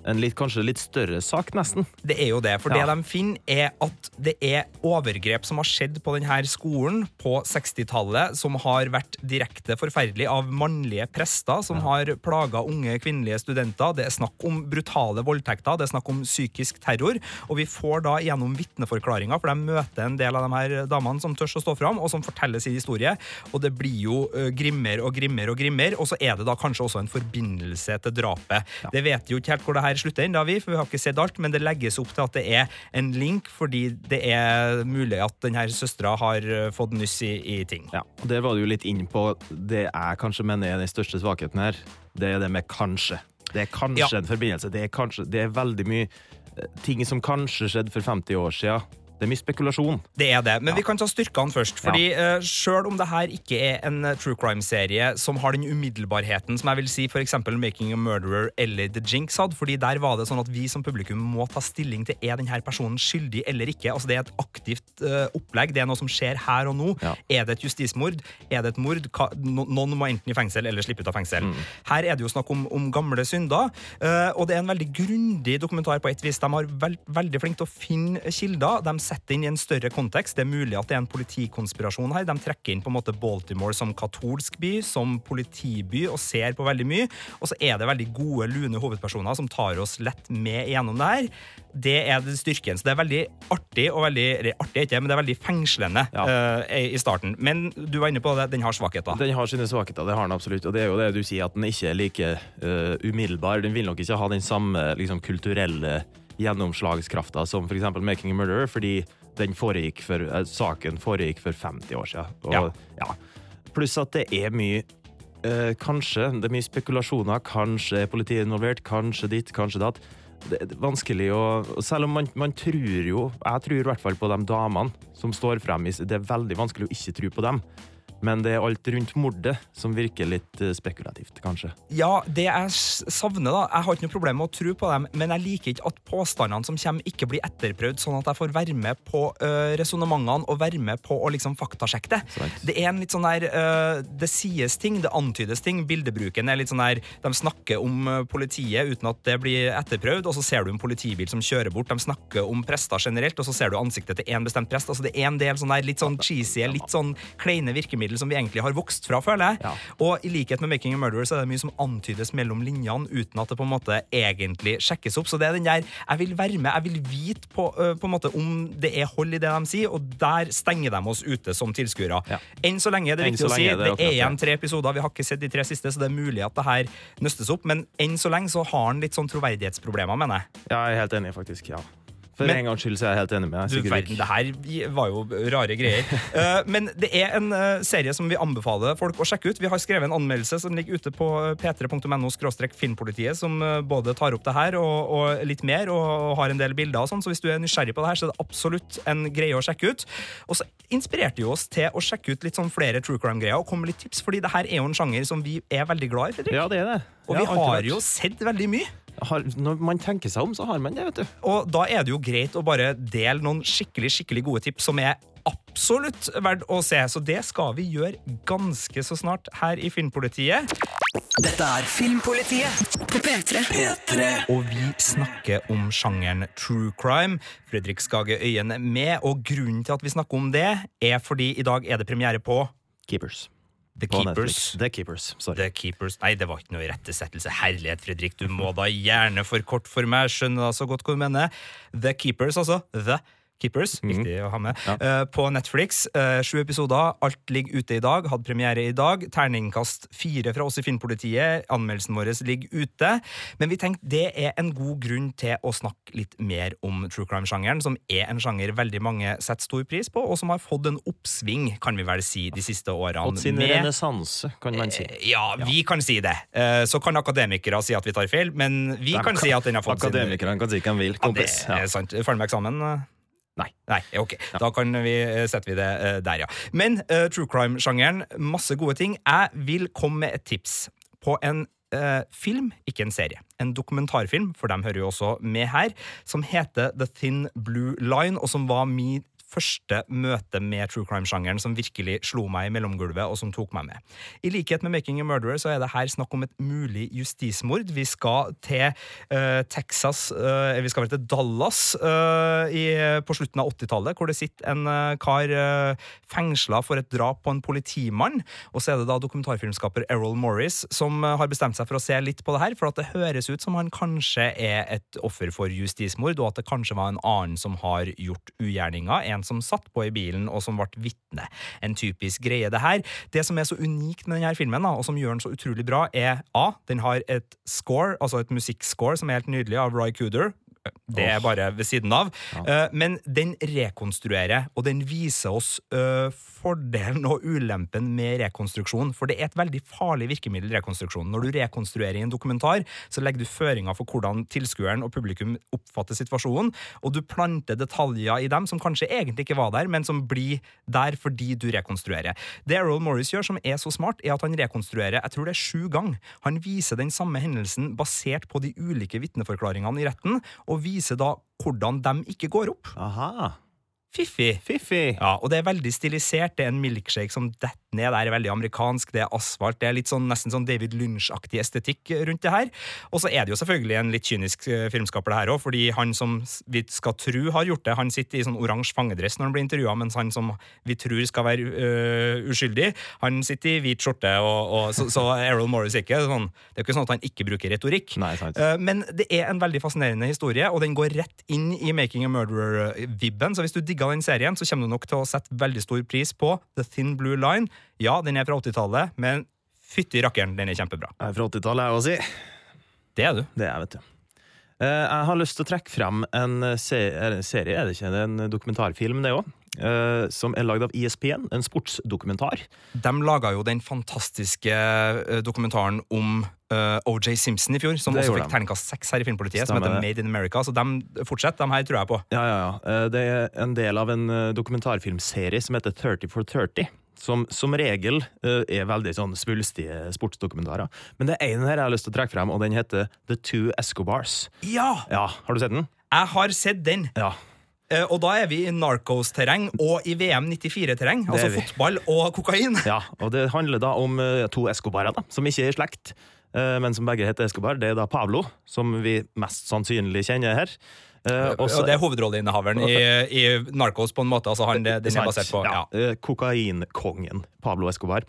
en litt, kanskje litt større sak, nesten. Det er jo det, for Ja. det de finner er at det er overgrep som har skjedd på denne skolen på 60-tallet, som har vært direkte forferdelig av mannlige prester som har plaga unge kvinnelige studenter. Det er snakk om brutale voldtekter, det er snakk om psykisk terror, og vi får da gjennom vitneforklaringer, for de møter en del av de her damene som tør å stå fram, og som forteller sin historie, og det blir jo grimmer og grimmer og grimmer, og så er det da kanskje også en forbindelse til drapet. Det vet jo ikke helt hvor det her slutter ennå, vi, for vi har ikke sett alt, men det legges opp til at det er en link, fordi det er mulig at denne søstera har eh, fått nyss i, i ting. Ja, det Der var du litt inn på det jeg kanskje mener er den største svakheten her. Det er det med kanskje. Det er kanskje Ja. en forbindelse. Det er, kanskje, det er veldig mye eh, ting som kanskje skjedde for 50 år siden. Det er mye spekulasjon. Det er det, men vi kan ta styrkene først. Fordi ja. Sjøl om det her ikke er en eh, true crime-serie som har den umiddelbarheten som jeg vil si f.eks. Making a Murderer eller The Jinx hadde, fordi der var det sånn at vi som publikum må ta stilling til er denne personen skyldig eller ikke. Altså Det er et aktivt uh, opplegg. Det er noe som skjer her og nå. Er det et justismord? Er det et mord? Ka no noen må enten i fengsel eller slippe ut av fengsel. Her er det jo snakk om, om gamle synder, uh, og det er en veldig grundig dokumentar på et vis. De har veld veldig flink til å finne kilder. De setter inn i en større kontekst. Det er mulig at det er en politikonspirasjon her. De trekker inn på en måte Baltimore som katolsk by, som politiby, og ser på veldig mye. Og så er det veldig gode, lune hovedpersoner som tar oss lett med gjennom det her. Det er det styrken. Så det er veldig artig, og veldig artig ikke, men det er veldig fengslende eh, i starten. Men du var inne på det, den har svakheter. Den har sine svakheter, det har den absolutt. Og det er jo det du sier, at den ikke er like uh, umiddelbar. Den vil nok ikke ha den samme liksom, kulturelle gjennomslagskrafta som f.eks. Making a Murderer, fordi den foregikk for, eh, saken foregikk for 50 år siden. Og, ja. Pluss at det er mye eh, Kanskje det er mye spekulasjoner, kanskje er politiet involvert, kanskje ditt, kanskje datt. Det er vanskelig å Selv om man, man tror jo Jeg tror i hvert fall på de damene som står frem. Det er veldig vanskelig å ikke tro på dem. Men det er alt rundt mordet som virker litt eh, spekulativt, kanskje. Ja, det jeg savner, da Jeg har ikke noe problem med å tro på dem, men jeg liker ikke at påstandene som kommer, ikke blir etterprøvd, sånn at jeg får være med på uh, resonnementene og være med på å liksom faktasjekke det. Det er en litt sånn der øh, Det sies ting, det antydes ting. Bildebruken er litt sånn der De snakker om politiet uten at det blir etterprøvd, og så ser du en politibil som kjører bort. De snakker om prester generelt, og så ser du ansiktet til én bestemt prest. Altså Det er en del sånn der litt sånn cheesy, litt sånn kleine virkemidler som vi egentlig har vokst fra, føler jeg. Og i likhet med Making a Murderer så er det mye som antydes mellom linjene uten at det på en måte egentlig sjekkes opp. Så det er den der Jeg vil være med, jeg vil vite på, på en måte om det er hold i det de sier, og der stenger de oss ute som tilskuere. Enn så lenge er det viktig å si. det Det er igjen tre episoder, vi har ikke sett de tre siste, så det er mulig at det her nøstes opp, men enn så lenge så har han litt sånn troverdighetsproblemer, mener jeg. Ja, jeg er helt enig, faktisk. ja. For Men- en gangs skyld så er jeg helt enig med deg. Du verden, det her var jo rare greier. uh, men det er en uh, serie som vi anbefaler folk å sjekke ut. Vi har skrevet en anmeldelse som ligger ute på p3.no filmpolitiet, som uh, både tar opp det her og, og litt mer, og, og har en del bilder og sånn. Så hvis du er nysgjerrig på det her, så er det absolutt en greie å sjekke ut. Og så inspirerte jo oss til å sjekke ut litt sånn flere true crime-greier og komme med litt tips, fordi det her er jo en sjanger som vi er veldig glad i, Fredrik. Ja, det er det. Og Ja, vi har jo sett veldig mye. Har, når man tenker seg om, så har man det, vet du. Og da er det jo greit å bare dele noen skikkelig skikkelig gode tips som er absolutt verdt å se. Så det skal vi gjøre ganske så snart her i Filmpolitiet. Dette er Filmpolitiet på P3. P3. Og vi snakker om sjangeren true crime. Fredrik Skage Øyen er med, og grunnen til at vi snakker om det, er fordi i dag er det premiere på Keepers. The Keepers. The Keepers, sorry. The Keepers. Nei, det var ikke noe irettesettelse. Herlighet, Fredrik, du må da gjerne forkorte for meg. Skjønner da så godt hva du mener. The Keepers, altså. The Keepers. Viktig å ha med. Eh, på Netflix. Uh, sju episoder. Alt ligger ute i dag. Hadde premiere i dag. Terningkast fire fra oss i Filmpolitiet. Anmeldelsen vår ligger ute. Men vi tenkte det er en god grunn til å snakke litt mer om true crime-sjangeren, som er en sjanger veldig mange setter stor pris på, og som har fått en oppsving, kan vi vel si, de siste årene. Fått sin renessanse, kan man si. ja, vi kan si det. Så kan akademikere si at vi tar feil, men vi De kan si at den har fått sin Akademikerne kan si de vil, Ja, det kompis. er sant. Ferdig med eksamen? Nei. Nei, ok. Da kan vi, eh, setter vi det eh, der, ja. Men uh, true crime-sjangeren, masse gode ting. Jeg vil komme med et tips på en uh, film, ikke en serie. En dokumentarfilm, for dem hører jo også med her, som heter The Thin Blue Line, og som var min første møte med true crime-sjangeren som virkelig slo meg i mellomgulvet, og som tok meg med. I likhet med Making a Murderer så er det her snakk om et mulig justismord. Vi skal til uh, Texas, uh, vi skal vel til Dallas uh, i, på slutten av 80-tallet, hvor det sitter en kar uh, fengsla for et drap på en politimann. Og så er det da dokumentarfilmskaper Errol Morris som har bestemt seg for å se litt på det her, for at det høres ut som han kanskje er et offer for justismord, og at det kanskje var en annen som har gjort ugjerninga, en en som satt på i bilen, og som ble vitne. En typisk greie, det her. Det som er så unikt med denne filmen, og som gjør den så utrolig bra, er A. Den har et score, altså et musikkscore, som er helt nydelig, av Roy Cooder. Det er bare ved siden av. Eh, Men den rekonstruerer, og den viser oss eh, fordelen og ulempen med rekonstruksjon. For det er et veldig farlig virkemiddel, rekonstruksjon. Når du rekonstruerer i en dokumentar, så legger du føringer for hvordan tilskueren og publikum oppfatter situasjonen, og du planter detaljer i dem som kanskje egentlig ikke var der, men som blir der fordi du rekonstruerer. Det Errol Morris gjør, som er så smart, er at han rekonstruerer jeg tror det er sju ganger. Han viser den samme hendelsen basert på de ulike vitneforklaringene i retten, og viser da hvordan de ikke går opp. Aha. Fiffig. Fiffig. Ja, og det er veldig stilisert. Det er en milkshake som detter ned der, er veldig amerikansk. Det er asfalt. Det er litt sånn, nesten sånn David Lynch-aktig estetikk rundt det her. Og så er det jo selvfølgelig en litt kynisk eh, filmskaper, det her òg, fordi han som vi skal tro har gjort det, han sitter i sånn oransje fangedress når han blir intervjua, mens han som vi tror skal være øh, uskyldig, han sitter i hvit skjorte, og, og, så, så Errol Morris ikke sånn Det er ikke sånn at han ikke bruker retorikk. Eh, men det er en veldig fascinerende historie, og den går rett inn i Making a Murderer-vibben. Så hvis du digger den serien, så kommer du nok til å sette veldig stor pris på The Thin Blue Line. Ja, den er fra 80-tallet, men fytti rakkeren, den er kjempebra. Jeg er fra 80-tallet, jeg òg, si. Det er du. Det er jeg, vet du. Eh, Jeg har lyst til å trekke frem en er serie, er det ikke? En dokumentarfilm, det òg. Som er lagd av E ESPN. En sportsdokumentar. De laga jo den fantastiske eh, dokumentaren om eh, OJ Simpson i fjor, som Det også fikk terningkast seks her i Filmpolitiet, som heter. Made in America. Så de fortsetter, de her tror jeg på. Ja, ja, ja. Eh, Det er en del av en eh, dokumentarfilmserie som heter 30 for 30. Som som regel eh, er veldig sånn svulstige sportsdokumentarer. Men det er en her jeg har lyst til å trekke frem, og den heter The Two Escobars. Ja! Ja, Har du sett den? Jeg har sett den. Ja. Eh, Og da er vi i Narcos-terreng og i VM 94-terreng. Er Altså vi. fotball og kokain. Ja, og det handler da om eh, to Escobarer, da, som ikke er i slekt, men som begge heter Escobar. Det er da Pablo, som vi mest sannsynlig kjenner her. Eh, Og også- det er hovedrolleinnehaveren i, i Narcos, på en måte. Altså han, det, det er basert på ja. Ja. Kokainkongen Pablo Escobar.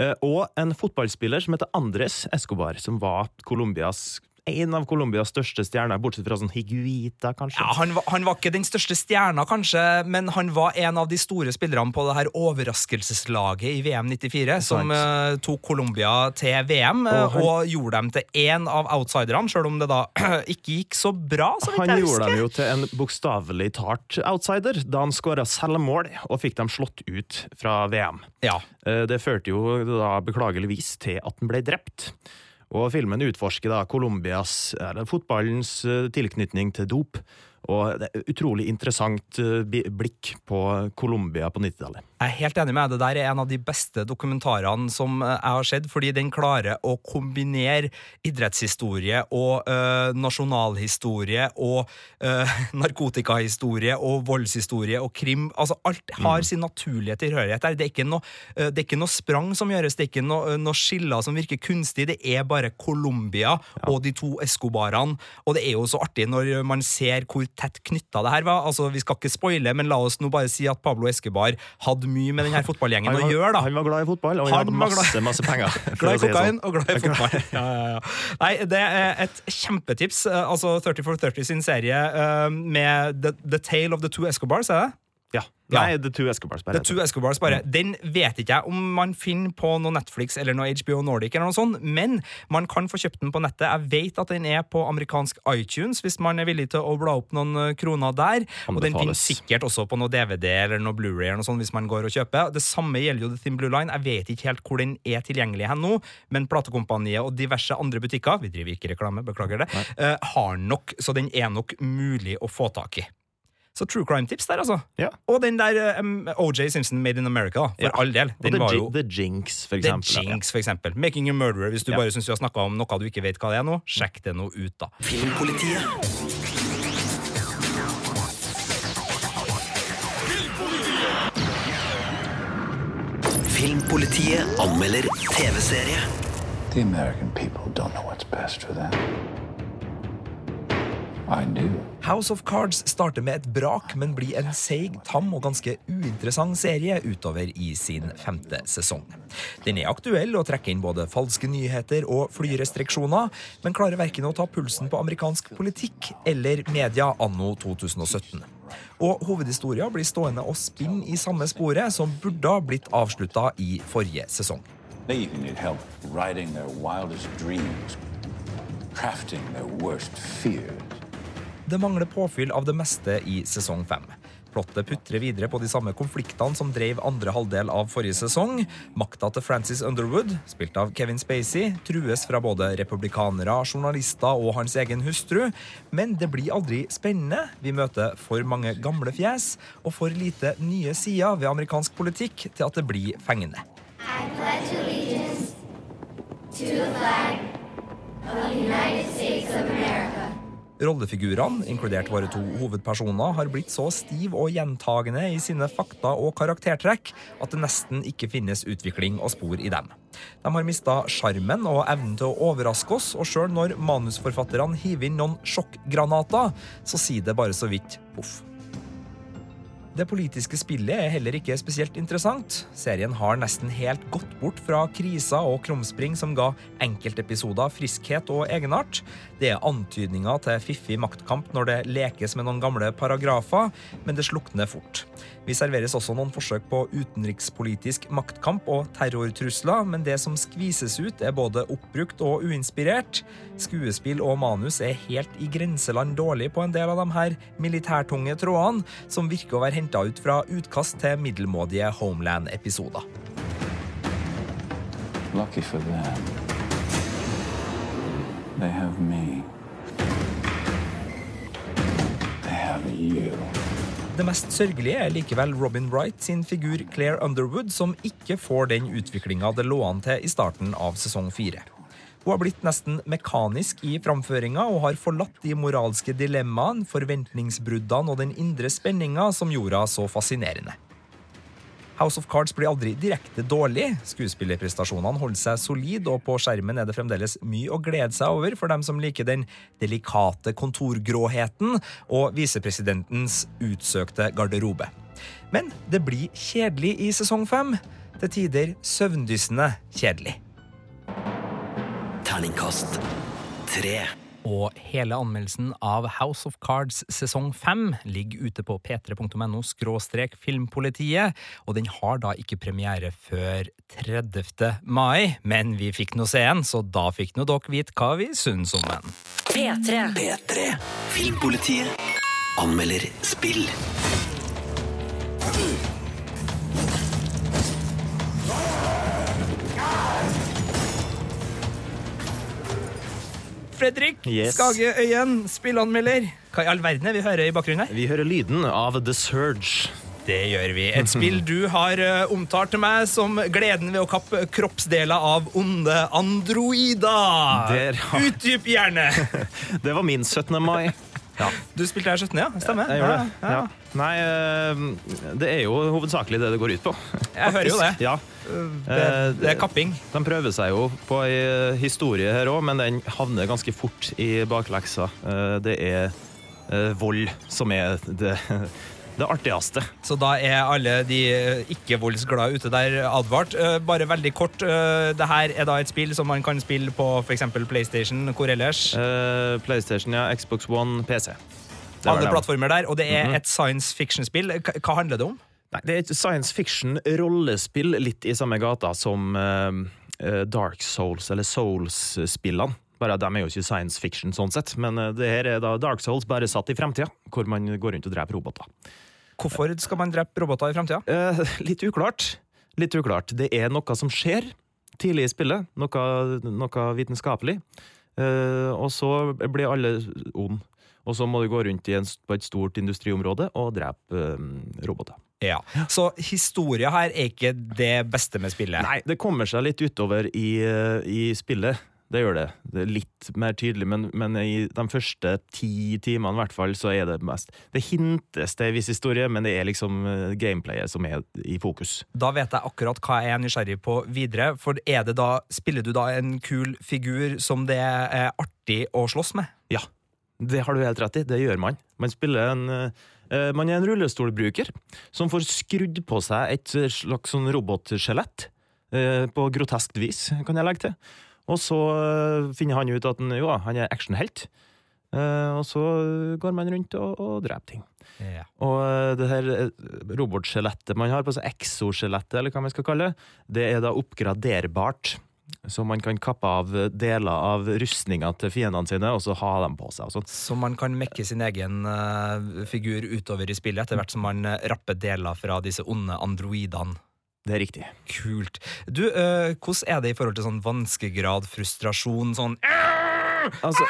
Uh, Og en fotballspiller som heter Andres Escobar, som var Colombias en av Colombias største stjerner, bortsett fra sånn Higuita, kanskje. Ja, han, var, han var ikke den største stjerna, kanskje, men han var en av de store spillerne på det her overraskelseslaget i VM 94, som uh, tok Colombia til VM og, Og og, gjorde dem til én av outsiderne, sjøl om det da ikke gikk så bra. Så vidt Han gjorde dem jo til en bokstavelig talt outsider da han skåra selvmål og fikk dem slått ut fra VM. Ja. Uh, Det førte jo da beklageligvis til at han ble drept. Og filmen utforsker da Colombias, eller fotballens eh, tilknytning til dop. Og det er utrolig interessant eh, blikk på Colombia på 90-tallet. Jeg er helt enig med deg. Det der er en av de beste dokumentarene som eh, jeg har sett, fordi den klarer å kombinere idrettshistorie og øh, nasjonalhistorie og øh, narkotikahistorie og voldshistorie og krim. Altså, alt har sin naturlige tilhørighet der. Det er ikke noe, det er ikke noe sprang som gjøres, det er ikke noe, noe skiller som virker kunstig. Det er bare Colombia og de to Escobarene. Og det er jo så artig når man ser hvor tett knytta det her var. Altså, Vi skal ikke spoile, men la oss nå bare si at Pablo Escobar hadde mye med denne fotballgjengen var, å gjøre. da. han var glad i fotball, og han hadde masse, masse penger, glad i kokain sånn. og glad i fotball. Ja, ja, ja. Nei, det er et kjempetips. Eh, Altså 30 for 30 sin serie eh, med The, The Tale of the Two Escobars, er det? Ja. Nei, The Two Escobars. bare The Two Escobars bare. Den vet ikke jeg om man finner på noe Netflix eller noe HBO Nordic, eller noe sånt, men man kan få kjøpt den på nettet. Jeg vet at den er på amerikansk iTunes, hvis man er villig til å bla opp noen eh, kroner der. Og den finnes sikkert også på noe DVD eller noe Blu-ray eller noe sånt, hvis man går og kjøper. Det samme gjelder jo The Thin Blue Line. Jeg vet ikke helt hvor den er tilgjengelig hen nå, men platekompaniet og diverse andre butikker, vi driver ikke reklame, beklager det, uh, har nok, så den er nok mulig å få tak i. Så true crime-tips der, altså. Og den der eh, um, OJ Simpson Made in America, da, for Ja. all del. Og Den The var jo The Jinx, for eksempel. The Jinx, for eksempel. Making a Murderer, hvis du Ja. bare syns du har snakka om noe du ikke vet hva det er nå, sjekk det nå ut, da. Filmpolitiet. Filmpolitiet anmelder TV-serie. The American people don't know what's best for them. House of Cards starter med et brak, men blir en seig, tam og ganske uinteressant serie utover i sin femte sesong. Den er aktuell og trekker inn både falske nyheter og flyrestriksjoner, men klarer verken å ta pulsen på amerikansk politikk eller media anno 2017. Og hovedhistoria blir stående og spinne i samme sporet, som burde ha blitt avslutta i forrige sesong. They even need help writing their wildest dreams, crafting their worst fears. Det mangler påfyll av det meste i sesong fem. Plottet putrer videre på de samme konfliktene som drev andre halvdel av forrige sesong. Makta til Francis Underwood, spilt av Kevin Spacey, trues fra både republikanere, journalister og hans egen hustru. Men det blir aldri spennende. Vi møter for mange gamle fjes og for lite nye sider ved amerikansk politikk til at det blir fengende. I pledge allegiance to the flag of the United States of America Rollefigurene, inkludert våre to hovedpersoner, har blitt så stiv og gjentagende i sine fakta og karaktertrekk at det nesten ikke finnes utvikling og spor i dem. De har mista sjarmen og evnen til å overraske oss, og sjøl når manusforfatterne hiver inn noen sjokkgranater, så sier det bare så vidt poff. Det politiske spillet er heller ikke spesielt interessant. Serien har nesten helt gått bort fra kriser og krumspring som ga enkeltepisoder friskhet og egenart. Det er antydninger til fiffig maktkamp når det lekes med noen gamle paragrafer, men det slukner fort. Vi serveres også noen forsøk på utenrikspolitisk maktkamp og terrortrusler, men det som skvises ut, er både oppbrukt og uinspirert. Skuespill og manus er helt i grenseland dårlig på en del av de her militærtunge trådene, som virker å være henta ut fra utkast til middelmådige Homeland-episoder. Lucky for them, they have me. They have you. Det mest sørgelige er likevel Robin Wright sin figur Claire Underwood, som ikke får den utviklinga det lå an til i starten av sesong fire. Hun har blitt nesten mekanisk i framføringa og har forlatt de moralske dilemmaene, forventningsbruddene og den indre spenninga som gjorde henne så fascinerende. House of Cards blir aldri direkte dårlig. Skuespillerprestasjonene holder seg solid, og på skjermen er det fremdeles mye å glede seg over for dem som liker den delikate kontorgråheten og visepresidentens utsøkte garderobe. Men det blir kjedelig i sesong fem. Til tider søvndyssende kjedelig. Terningkast tre. Og hele anmeldelsen av House of Cards sesong 5 ligger ute på p3.no skråstrek filmpolitiet, og den har da ikke premiere før 30. mai, men vi fikk nå se den, så da fikk nå dere vite hva vi syns om den. P3. P3. Filmpolitiet anmelder spill. Fredrik Yes. Skage Øyen, spillanmelder. Hva i all verden er vi hører i bakgrunnen her? Vi hører lyden av The Surge. Det gjør vi. Et spill du har eh, omtalt til meg som gleden ved å kappe kroppsdeler av onde androider. Der, ja. Utdyp gjerne. Det var min 17. mai. Ja. Du spilte her 17., ja? Stemmer. Jeg. Ja, ja. Ja. Nei, eh, det er jo hovedsakelig det det går ut på. Jeg hører jo det. Ja. Det, det er kapping. De prøver seg jo på ei historie her òg, men den havner ganske fort i bakleksa. Eh, Det er eh, vold som er det, det artigste. Så da er alle de ikke-voldsglade ute der advart. Eh, Bare veldig kort, eh, det her er da et spill som man kan spille på f.eks. PlayStation. Hvor ellers? Eh, PlayStation, ja. Xbox One, PC. Alle plattformer der. Og det er Mhm. et science fiction-spill. Hva handler det om? Nei, det er et science fiction-rollespill litt i samme gata som eh, Dark Souls, eller Souls-spillene. Bare De er jo ikke science fiction, sånn sett, men eh, det her er da Dark Souls bare satt i fremtida, hvor man går rundt og dreper roboter. Hvorfor skal man drepe roboter i fremtida? Uh, litt uklart. Litt uklart. Det er noe som skjer tidlig i spillet, noe, noe vitenskapelig, uh, og så blir alle ond. Og så må du gå rundt i en, på et stort industriområde og drepe roboter. Ja. Så historia her er ikke det beste med spillet? Nei, det kommer seg litt utover i, eh, i spillet. Det gjør det. Det er litt mer tydelig, men, men i de første ti timene i hvert fall, så er det mest Det hintes til en viss historie, men det er liksom eh, gameplayet som er i fokus. Da vet jeg akkurat hva jeg er nysgjerrig på videre. For er det da, spiller du da en kul figur som det er artig å slåss med? Ja, det har du helt rett i. Det gjør man. Man en uh, Man er en rullestolbruker som får skrudd på seg et slags sånn robotskjelett. Uh, på groteskt vis, kan jeg legge til. Og så uh, finner han ut at han, jo, han er actionhelt. Og så går man rundt og, og dreper ting. Ja. Og det her robotskjelettet man har på seg, exoskjelettet, eller hva man skal kalle det, det er da oppgraderbart. Så man kan kappe av deler av rustninga til fiendene sine, og så ha dem på seg. og sånt. Så man kan mekke sin egen uh, figur utover i spillet etter hvert som man eh, rapper deler fra disse onde androidene. Det er riktig. Kult. Du, uh, hvordan er det i forhold til sånn vanskegrad, frustrasjon, sånn Altså,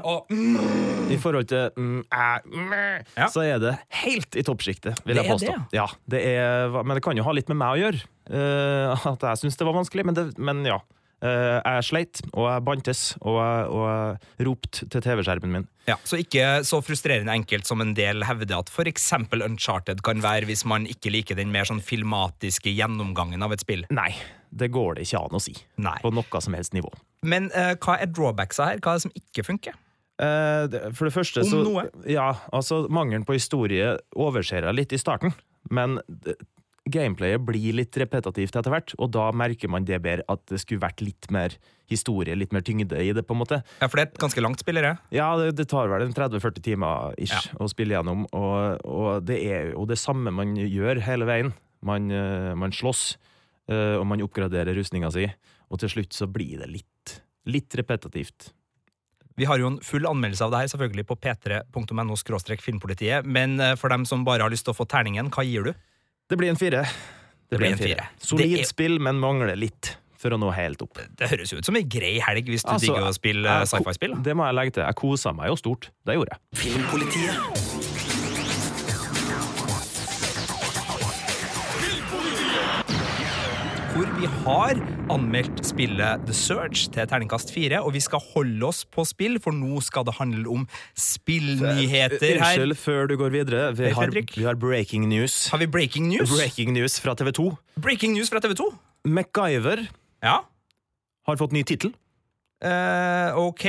og, mm, I forhold til mm, æ, mm, så er det helt i toppsjiktet, vil Det jeg påstå. det, ja, det er, men det kan jo ha litt med meg å gjøre. Uh, at jeg syns det var vanskelig, men, det, men ja. Uh, jeg sleit, og jeg bantes, og jeg, og jeg ropte til TV-skjermen min. Ja, Så ikke så frustrerende enkelt som en del hevder at f.eks. Uncharted kan være hvis man ikke liker den mer sånn filmatiske gjennomgangen av et spill. Nei, det går det ikke an å si. Nei. På noe som helst nivå. Men uh, hva er drawbacksa her? Hva er det som ikke funker? Eh, For det første Om så noe. Ja, altså Mangelen på historie overser jeg litt i starten, men gameplayet blir litt repetitivt etter hvert, og da merker man det bedre at det skulle vært litt mer historie, litt mer tyngde i det, på en måte. Ja, For det er et ganske langt spill, det. Ja, det, det tar vel en 30-40 timer ish å spille gjennom, og, og det er jo det samme man gjør hele veien. Man, eh, man slåss, og man oppgraderer rustninga si, og til slutt så blir det litt, litt repetitivt. Vi har jo en full anmeldelse av det her selvfølgelig på p3.no filmpolitiet, men eh, for dem som bare har lyst til å få terningen, hva gir du? Det blir en fire. Det blir en fire. Solid er- spill, men mangler litt for å nå helt opp. Det høres jo ut som ei grei helg hvis du Altså, digger å spille eh, sci-fi-spill. Det må jeg legge til. Jeg kosa meg jo stort. Det gjorde jeg. Filmpolitiet. Hvor vi har anmeldt spillet The Surge til terningkast fire, og vi skal holde oss på spill, for nå skal det handle om spillnyheter her. Unnskyld, før du går videre. Vi, har, vi har breaking news. Har vi breaking news? Breaking news fra TV 2. Breaking news fra TV 2? MacGyver Ja. har fått ny tittel. Uh, ok.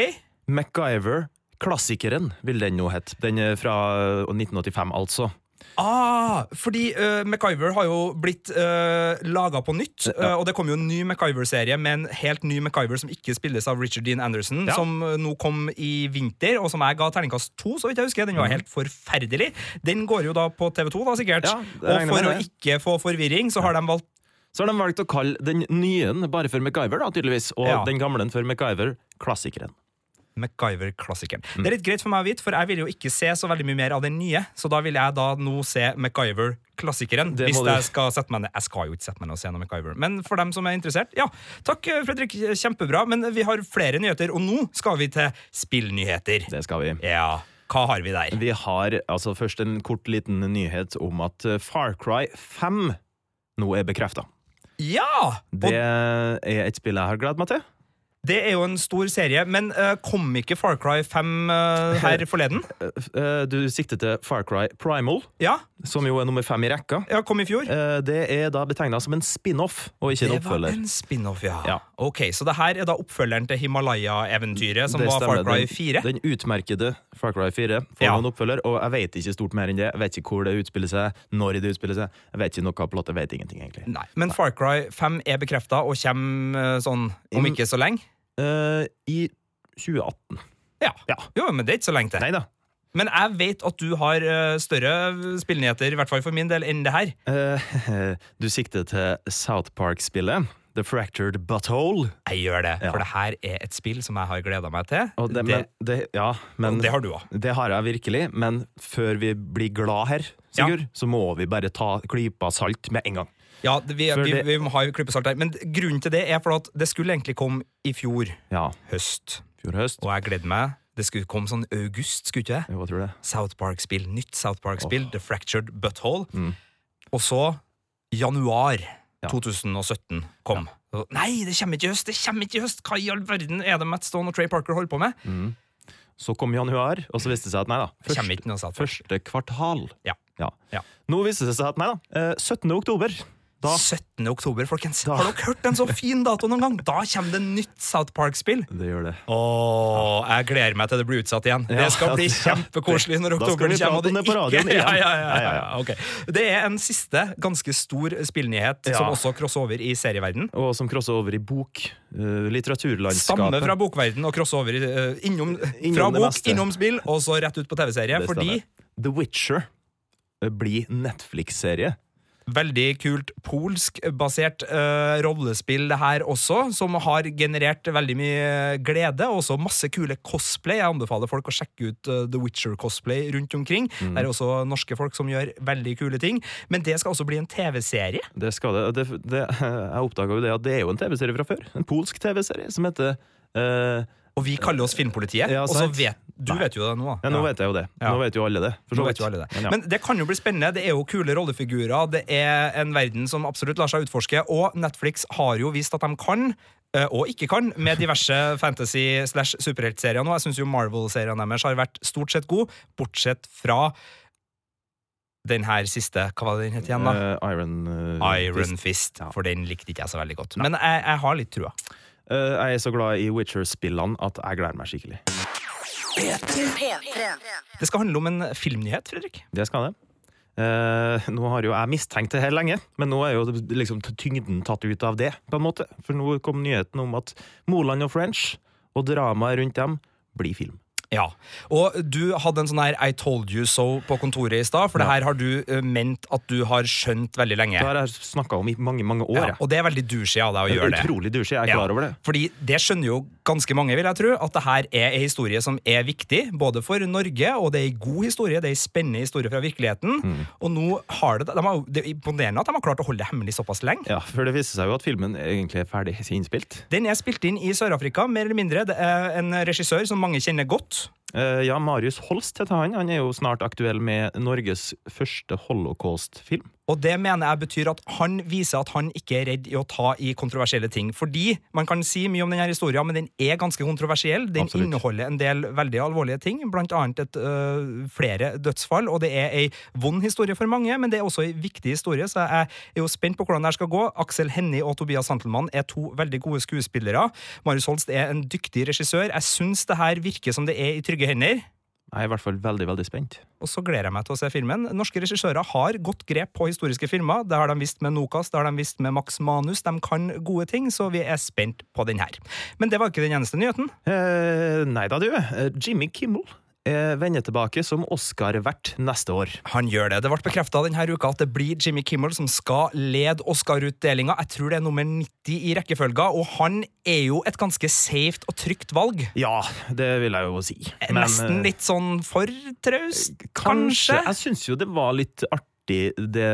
MacGyver Klassikeren vil den nå hete. Den er fra 1985, altså. Ah, fordi uh, MacGyver har jo blitt uh, laga på nytt, eh, og det kom jo en ny MacGyver-serie med en helt ny MacGyver som ikke spilles av Richard Dean Anderson, Ja. som uh, nå kom i vinter, og som jeg ga terningkast to, så vidt jeg husker. Den var Mhm. helt forferdelig. Den går jo da på TV2, da, sikkert. Ja, og for å ikke få forvirring, så har de valgt Så har de valgt å kalle den nye bare for MacGyver, da, tydeligvis, og Ja. den gamle for MacGyver Klassikeren. MacGyver-klassikeren. Mm. Det er litt greit for meg å vite, for jeg vil jo ikke se så veldig mye mer av den nye, så da vil jeg da nå se MacGyver-klassikeren. Hvis jeg skal sette meg ned. Jeg skal jo ikke sette meg ned og se noe MacGyver, men for dem som er interessert, ja. Takk, Fredrik. Kjempebra. Men vi har flere nyheter, og nå skal vi til spillnyheter. Det skal vi. Ja. Hva har vi der? Vi har altså først en kort liten nyhet om at eh, Far Cry 5 nå er bekrefta. Ja! Det er et spill jeg har gledet meg til. Det er jo en stor serie, men uh, kom ikke Far Cry 5 uh, her forleden? Eh, Du sikter til Far Cry Primal, Ja. som jo er nummer fem i rekka. Ja, kom i fjor. Eh, Det er da betegna som en spin-off, og ikke en Det var en spin-off, ja. Ja. Ok, Så det her er da oppfølgeren til Himalaya-eventyret, som Det var stemmer. Far Cry 4? Den utmerkede Far Cry 4 får Ja. en oppfølger, og jeg vet ikke stort mer enn det. Jeg vet ikke hvor det utspiller seg, når det utspiller seg. Jeg vet ikke noe av plottet, vet ingenting, egentlig. Nei, Men Far Cry 5 er bekrefta og kommer eh, sånn om ikke så lenge? Eh, I 2018. Ja. Jo, men det er ikke så lenge til. Neida. Men jeg vet at du har eh, større spillnyheter, i hvert fall for min del, enn det her. Uh, du sikter til South Park-spillet. The Fractured Butthole. Jeg gjør det, Ja. for det her er et spill som jeg har gleda meg til. Og det, men, det, ja, men, Og det har du også. Det har jeg virkelig, men før vi blir glad her, Sigurd, så må vi bare ta klypa salt med en gang. Ja, vi, vi, vi må ha klippesalt der. Men grunnen til det er for at det skulle egentlig komme i fjor Ja, høst. fjor høst. Og jeg gleder meg. Det skulle komme sånn august, skulle ikke? Jo, hva tror du det? South Park-spill. Nytt South Park-spill, The Fractured Butthole. Mm. Og så januar 2017 kom. Og, Nei, det kommer ikke i høst! Det kommer ikke i høst! Hva i all verden er det Matt Stone og Trey Parker holder på med? Mm. Så kom januar, og så viste det seg at nei da. South første kvartal. Ja. Ja. Ja. Nå viste det seg at nei da. eh, 17. oktober, Da, 17. oktober, folkens. Har dere hørt en så fin dato noen gang? Da kommer det nytt South Park-spill. det gjør det. Åh, jeg gleder meg til det blir utsatt igjen. Ja, det skal bli ja. kjempekoselig når Da skal oktober vi kommer. prate om det på radioen ikke-. Ja, ja, ja, Ja, ja, ja, ja. Det er en siste ganske stor spillnyhet som også crosser over i serieverden. Og som crosser over i bok. Uh, litteraturlandskapet. Stammer fra bokverden og crosser over uh, innom, Innom fra bok, innom spill, og så rett ut på TV-serie. Fordi. The Witcher blir Netflix-serie. Veldig kult polsk-basert eh, rollespill det her også, som har generert veldig mye glede, og også masse kule cosplay. Jeg anbefaler folk å sjekke ut uh, The Witcher-cosplay rundt omkring. Mm. Det er også norske folk som gjør veldig kule ting. Men det skal også bli en TV-serie. Det skal det. det, det jeg oppdaga jo det at det er jo en TV-serie fra før. En polsk TV-serie som heter uh, Og vi kaller oss Filmpolitiet. Ja, og så vet Du vet jo det nå. Ja, nå vet jeg jo det. Ja. Nå vet jo alle det. for så Nå vet jo alle det. Men ja. Men det kan jo bli spennende. Det er jo kule rollefigurer. Det er en verden som absolutt lar seg utforske. Og Netflix har jo vist at de kan. eh, Og ikke kan, med diverse fantasy- slash superheltserier nå. Jeg syns jo Marvel-seriene deres har vært stort sett gode, bortsett fra den her siste Hva var det den het igjen, da? Uh, Iron, uh, Iron Fist. For den likte ikke jeg så veldig godt. Men jeg, jeg har litt trua. Uh, jeg er så glad i Witcher-spillene at jeg gleder meg skikkelig. Det skal handle om en filmnyhet, Fredrik. Det skal det. Eh, nå har jo jeg mistenkt det her lenge, men nå er jo liksom tyngden tatt ut av det, på en måte. For nå kom nyheten om at Moland og French og dramaet rundt dem blir film. Ja, og du hadde en sånn her I told you so på kontoret i stad, for det her har du eh, ment at du har skjønt veldig lenge. Det har jeg snakka om i mange mange år. Ja, og det er veldig douchey av deg å Det gjøre det. utrolig douchey, jeg er klar over det. Fordi det skjønner jo ganske mange, vil jeg tro, at det her er en historie som er viktig, både for Norge, og det er en god historie, det er en spennende historie fra virkeligheten, Mm. og nå har det, de har, det er imponerende at de har klart å holde det hemmelig såpass lenge. Ja, for det viser seg jo at filmen egentlig er ferdig innspilt. Den er spilt inn i Sør-Afrika, mer eller mindre. Det er en regissør som mange kjenner godt. Eh, ja, Marius Holst heter han. Han er jo snart aktuell med Norges første holocaust-film. Og det mener jeg betyr at han viser at han ikke er redd i å ta i kontroversielle ting. Fordi man kan si mye om denne historien, men den er ganske kontroversiell. Den Absolutt. inneholder en del veldig alvorlige ting, blant annet et, øh, flere dødsfall. Og det er ei vond historie for mange, men det er også ei viktig historie, så jeg er jo spent på hvordan det her skal gå. Aksel Hennie og Tobias Santelmann er to veldig gode skuespillere. Marius Holst er en dyktig regissør. Jeg syns det her virker som det er i trygge hender. Jeg er i hvert fall veldig, veldig spent. Og så gleder jeg meg til å se filmen. Norske regissører har godt grep på historiske filmer. Det har de visst med Nokas, det har de visst med Max Manus. De kan gode ting, så vi er spent på den her. Men det var ikke den eneste nyheten. Eh, nei da, du. Eh, Jimmy Kimmel vender tilbake som Oscar-vert neste år. Han gjør det. Det ble bekrefta denne uka at det blir Jimmy Kimmel som skal lede Oscar-utdelinga. Jeg tror det er nummer 90 i rekkefølga, og han er jo et ganske safe og trygt valg. Ja, det vil jeg jo si. Nesten eh, litt sånn for traust, Kanskje. kanskje? Jeg syns jo det var litt artig det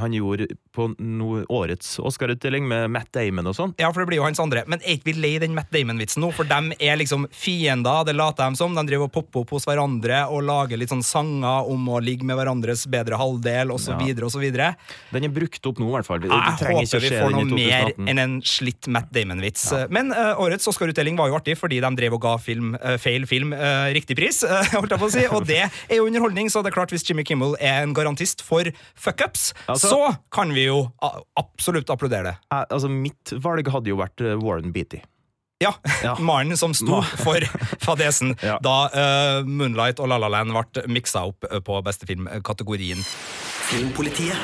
han gjorde på no, årets Oscar-utdeling med Matt Damon og sånn. Ja, for det blir jo hans andre. Men er ikke vi lei den Matt Damon-vitsen nå? For dem er liksom fiender, det later de som. De driver og popper opp hos hverandre og lager litt sånn sanger om å ligge med hverandres bedre halvdel, osv., Ja. videre. Den er brukt opp nå, i hvert fall. Det Jeg trenger ikke håper vi får noe mer enn en slitt Matt Damon-vits. Men uh, årets Oscar-utdeling var jo artig fordi de drev og ga film, uh, feil film uh, riktig pris, eh, holdt jeg på å si. Og det er jo underholdning, så det er klart hvis Jimmy Kimmel er en garantist for fuckups, Altså- så kan vi jo absolutt applaudere det. Eh, Altså, mitt valg hadde jo vært eh, Warren Beatty. Ja, mannen som sto for fadesen da uh, Moonlight og La La Land ble miksa opp på beste film-kategorien. Filmpolitiet.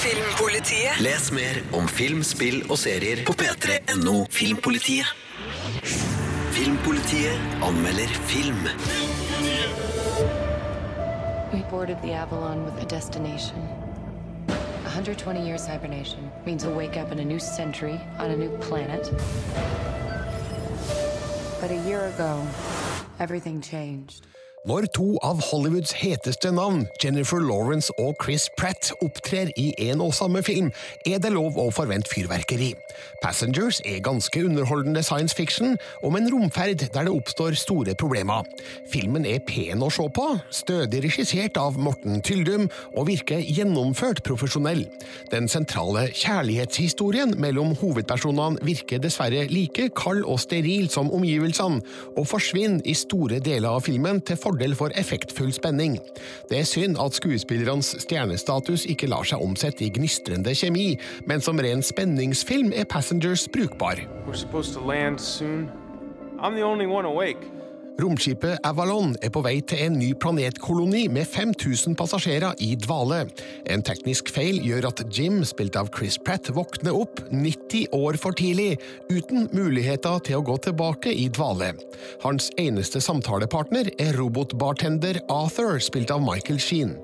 Filmpolitiet. Les mer om film, spill og serier på p3.no Filmpolitiet. Filmpolitiet anmelder film. We boarded the Avalon with a destination. 120 years hibernation means a wake up in a new century on a new planet. But a year ago, everything changed. Når to av Hollywoods heteste navn, Jennifer Lawrence og Chris Pratt, opptrer i en og samme film, er det lov å forvente fyrverkeri. Passengers er ganske underholdende science fiction om en romferd der det oppstår store problemer. Filmen er pen å se på, stødig regissert av Morten Tyldum og virker gjennomført profesjonell. Den sentrale kjærlighetshistorien mellom hovedpersonene virker dessverre like kald og steril som omgivelsene, og forsvinner i store deler av filmen til fordel for effektfull spenning. Det er synd at skuespillernes stjernestatus ikke lar seg omsette i gnistrende kjemi, men som ren spenningsfilm er Passengers brukbar. We're Romskipet Avalon er på vei til en ny planetkoloni med 5000 passasjerer i dvale. En teknisk feil gjør at Jim, spilt av Chris Pratt, våkner opp 90 år for tidlig, uten muligheter til å gå tilbake i dvale. Hans eneste samtalepartner er robotbartender Arthur, spilt av Michael Sheen.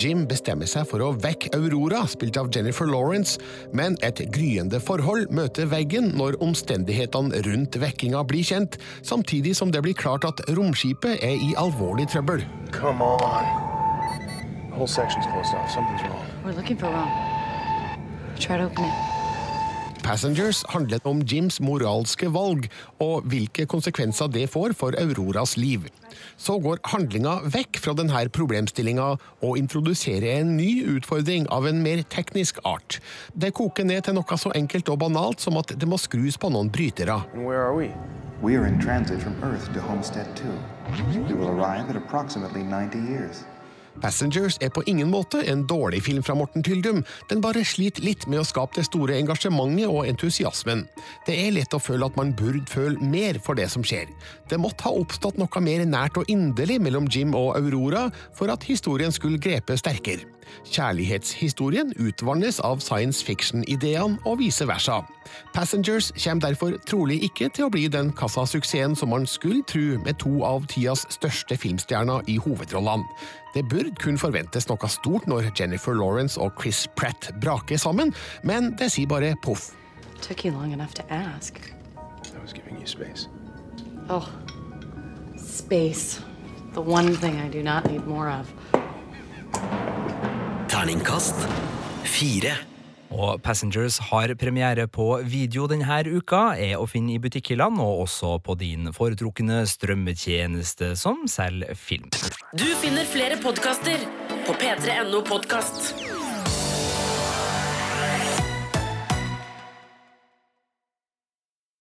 Jim bestemmer seg for å vekke Aurora, spilt av Jennifer Lawrence, men et gryende forhold møter veggen når omstendighetene rundt vekkinga blir kjent, samtidig som det blir klart at romskipet er i alvorlig trøbbel. Come on. The whole section's closed off. Something's wrong. We're looking for Ron. Try to open it. Passengers handlet om Jims moralske valg og hvilke konsekvenser det får for Auroras liv. Så går handlinga vekk fra denne problemstillinga og introduserer en ny utfordring av en mer teknisk art. Det koker ned til noe så enkelt og banalt som at det må skrus på noen brytere. Hvor er are we? Are in transit from Earth to Homestead 2. We will arrive at approximately 90 years. Passengers er på ingen måte en dårlig film fra Morten Tyldum, den bare sliter litt med å skape det store engasjementet og entusiasmen. Det er lett å føle at man burde føle mer for det som skjer. Det måtte ha oppstått noe mer nært og inderlig mellom Jim og Aurora for at historien skulle grepe sterkere. Kjærlighetshistorien utvannes av science fiction-ideene og vice versa. Passengers kommer derfor trolig ikke til å bli den kassasuksessen som man skulle tro med to av tidas største filmstjerner i hovedrollene. Det burde kun forventes noe stort når Jennifer Lawrence og Chris Pratt braker sammen, men det sier bare poff. Took you long enough to ask. I was giving you space. Oh, space. The one thing I do not need more of. Terningkast fire. Og Passengers har premiere på video denne uka, er å finne i butikkhyllene og også på din foretrukne strømmetjeneste som selger film. Du finner flere podkaster på p3.no podkast.